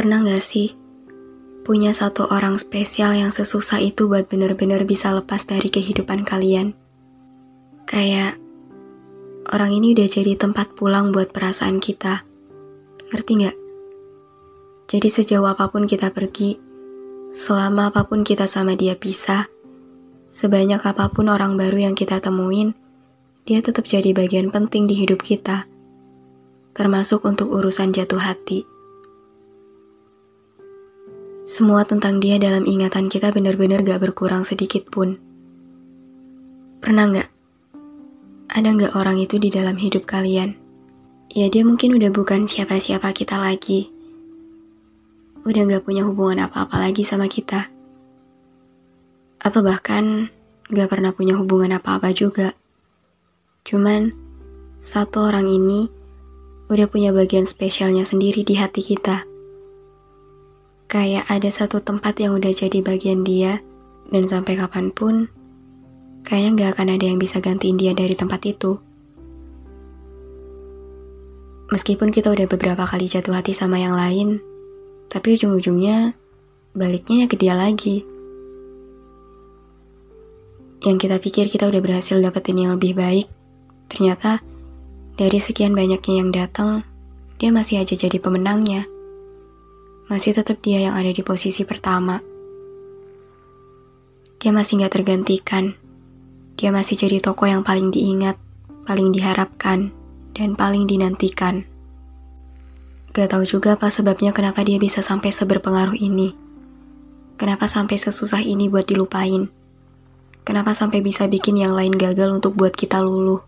Pernah gak sih punya satu orang spesial yang sesusah itu buat bener-bener bisa lepas dari kehidupan kalian? Kayak orang ini udah jadi tempat pulang buat perasaan kita. Ngerti gak? Jadi sejauh apa pun kita pergi, selama apa pun kita sama dia pisah, sebanyak apa pun orang baru yang kita temuin, dia tetap jadi bagian penting di hidup kita. Termasuk untuk urusan jatuh hati. Semua tentang dia dalam ingatan kita benar-benar gak berkurang sedikit pun. Pernah gak? Ada gak orang itu di dalam hidup kalian? Ya dia mungkin udah bukan siapa-siapa kita lagi. Udah gak punya hubungan apa-apa lagi sama kita. Atau bahkan gak pernah punya hubungan apa-apa juga. Cuman, satu orang ini udah punya bagian spesialnya sendiri di hati kita. Kayak ada satu tempat yang udah jadi bagian dia, dan sampai kapan pun, kayaknya gak akan ada yang bisa gantiin dia dari tempat itu. Meskipun kita udah beberapa kali jatuh hati sama yang lain, tapi ujung-ujungnya baliknya ya ke dia lagi. Yang kita pikir kita udah berhasil dapetin yang lebih baik, ternyata dari sekian banyaknya yang datang, dia masih aja jadi pemenangnya masih tetap dia yang ada di posisi pertama. Dia masih gak tergantikan. Dia masih jadi toko yang paling diingat, paling diharapkan, dan paling dinantikan. Gak tahu juga apa sebabnya kenapa dia bisa sampai seberpengaruh ini. Kenapa sampai sesusah ini buat dilupain. Kenapa sampai bisa bikin yang lain gagal untuk buat kita luluh.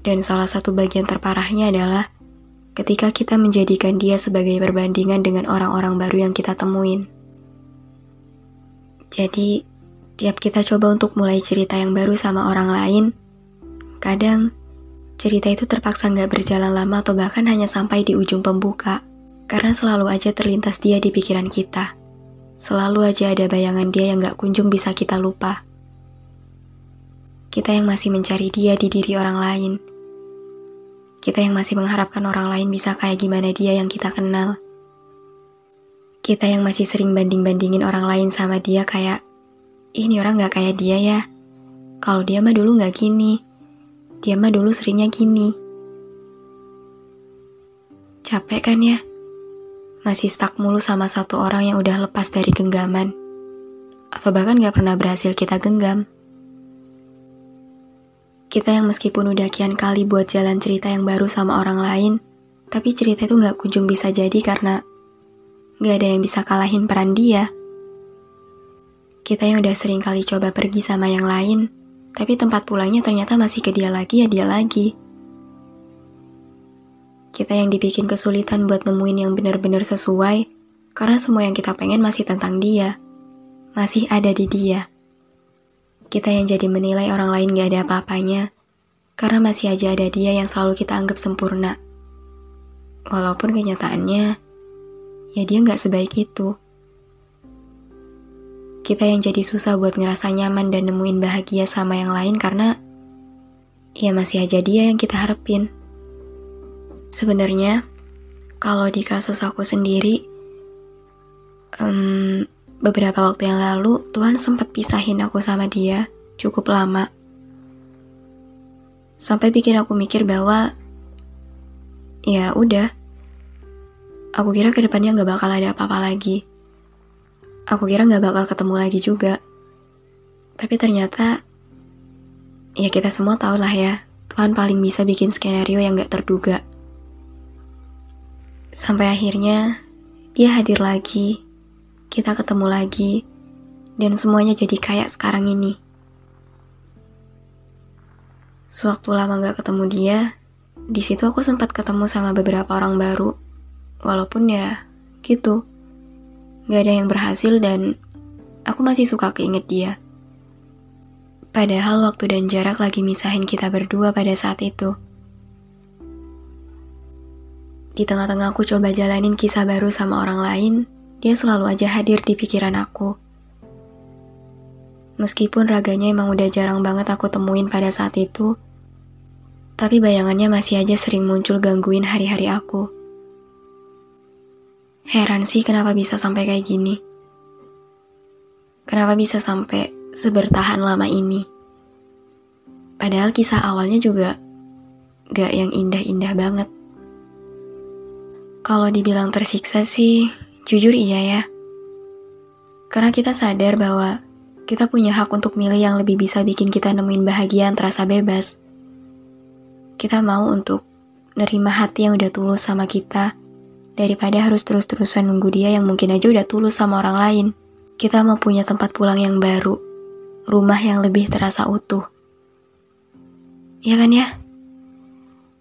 Dan salah satu bagian terparahnya adalah ketika kita menjadikan dia sebagai perbandingan dengan orang-orang baru yang kita temuin. Jadi, tiap kita coba untuk mulai cerita yang baru sama orang lain, kadang cerita itu terpaksa nggak berjalan lama atau bahkan hanya sampai di ujung pembuka, karena selalu aja terlintas dia di pikiran kita. Selalu aja ada bayangan dia yang nggak kunjung bisa kita lupa. Kita yang masih mencari dia di diri orang lain, kita yang masih mengharapkan orang lain bisa kayak gimana dia yang kita kenal. Kita yang masih sering banding-bandingin orang lain sama dia kayak, ini orang gak kayak dia ya. Kalau dia mah dulu gak gini. Dia mah dulu seringnya gini. Capek kan ya? Masih stuck mulu sama satu orang yang udah lepas dari genggaman. Atau bahkan gak pernah berhasil kita genggam. Kita yang meskipun udah kian kali buat jalan cerita yang baru sama orang lain, tapi cerita itu gak kunjung bisa jadi karena gak ada yang bisa kalahin peran dia. Kita yang udah sering kali coba pergi sama yang lain, tapi tempat pulangnya ternyata masih ke dia lagi ya dia lagi. Kita yang dibikin kesulitan buat nemuin yang benar-benar sesuai, karena semua yang kita pengen masih tentang dia. Masih ada di dia. Kita yang jadi menilai orang lain gak ada apa-apanya, karena masih aja ada dia yang selalu kita anggap sempurna. Walaupun kenyataannya, ya dia gak sebaik itu. Kita yang jadi susah buat ngerasa nyaman dan nemuin bahagia sama yang lain karena ya masih aja dia yang kita harapin. Sebenarnya, kalau di kasus aku sendiri, um, beberapa waktu yang lalu Tuhan sempat pisahin aku sama dia cukup lama. Sampai bikin aku mikir bahwa, ya udah, aku kira ke depannya gak bakal ada apa-apa lagi. Aku kira gak bakal ketemu lagi juga. Tapi ternyata, ya kita semua tahu lah ya, Tuhan paling bisa bikin skenario yang gak terduga. Sampai akhirnya dia hadir lagi, kita ketemu lagi, dan semuanya jadi kayak sekarang ini. Sewaktu lama gak ketemu dia, di situ aku sempat ketemu sama beberapa orang baru, walaupun ya gitu, gak ada yang berhasil dan aku masih suka keinget dia. Padahal waktu dan jarak lagi misahin kita berdua pada saat itu. Di tengah-tengah aku coba jalanin kisah baru sama orang lain, dia selalu aja hadir di pikiran aku. Meskipun raganya emang udah jarang banget aku temuin pada saat itu, tapi bayangannya masih aja sering muncul gangguin hari-hari aku. Heran sih kenapa bisa sampai kayak gini. Kenapa bisa sampai sebertahan lama ini? Padahal kisah awalnya juga gak yang indah-indah banget. Kalau dibilang tersiksa sih, jujur iya ya. Karena kita sadar bahwa kita punya hak untuk milih yang lebih bisa bikin kita nemuin bahagia yang terasa bebas. Kita mau untuk nerima hati yang udah tulus sama kita, daripada harus terus-terusan nunggu dia yang mungkin aja udah tulus sama orang lain. Kita mau punya tempat pulang yang baru, rumah yang lebih terasa utuh. Iya kan ya?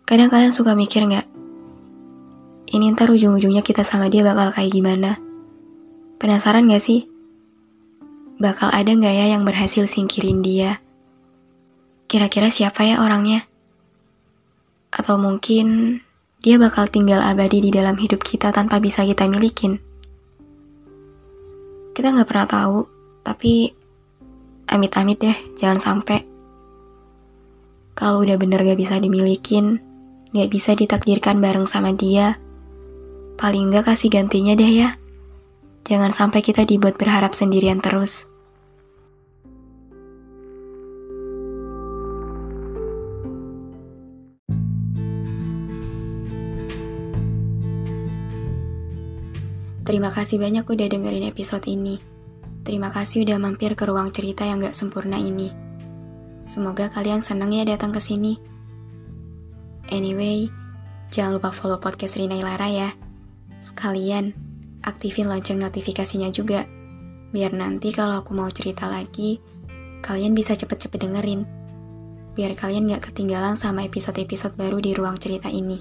Kadang kalian suka mikir nggak, ini ntar ujung-ujungnya kita sama dia bakal kayak gimana. Penasaran gak sih? Bakal ada gak ya yang berhasil singkirin dia? Kira-kira siapa ya orangnya? Atau mungkin dia bakal tinggal abadi di dalam hidup kita tanpa bisa kita milikin? Kita gak pernah tahu, tapi amit-amit deh, jangan sampai. Kalau udah bener gak bisa dimilikin, gak bisa ditakdirkan bareng sama dia, Paling enggak kasih gantinya deh ya. Jangan sampai kita dibuat berharap sendirian terus. Terima kasih banyak udah dengerin episode ini. Terima kasih udah mampir ke ruang cerita yang gak sempurna ini. Semoga kalian seneng ya datang ke sini. Anyway, jangan lupa follow podcast Rina Ilara ya. Sekalian, aktifin lonceng notifikasinya juga. Biar nanti kalau aku mau cerita lagi, kalian bisa cepet-cepet dengerin. Biar kalian gak ketinggalan sama episode-episode baru di ruang cerita ini.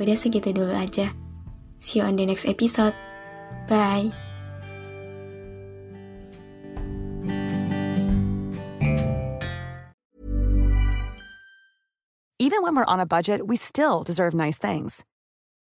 Udah segitu dulu aja. See you on the next episode. Bye. Even when we're on a budget, we still deserve nice things.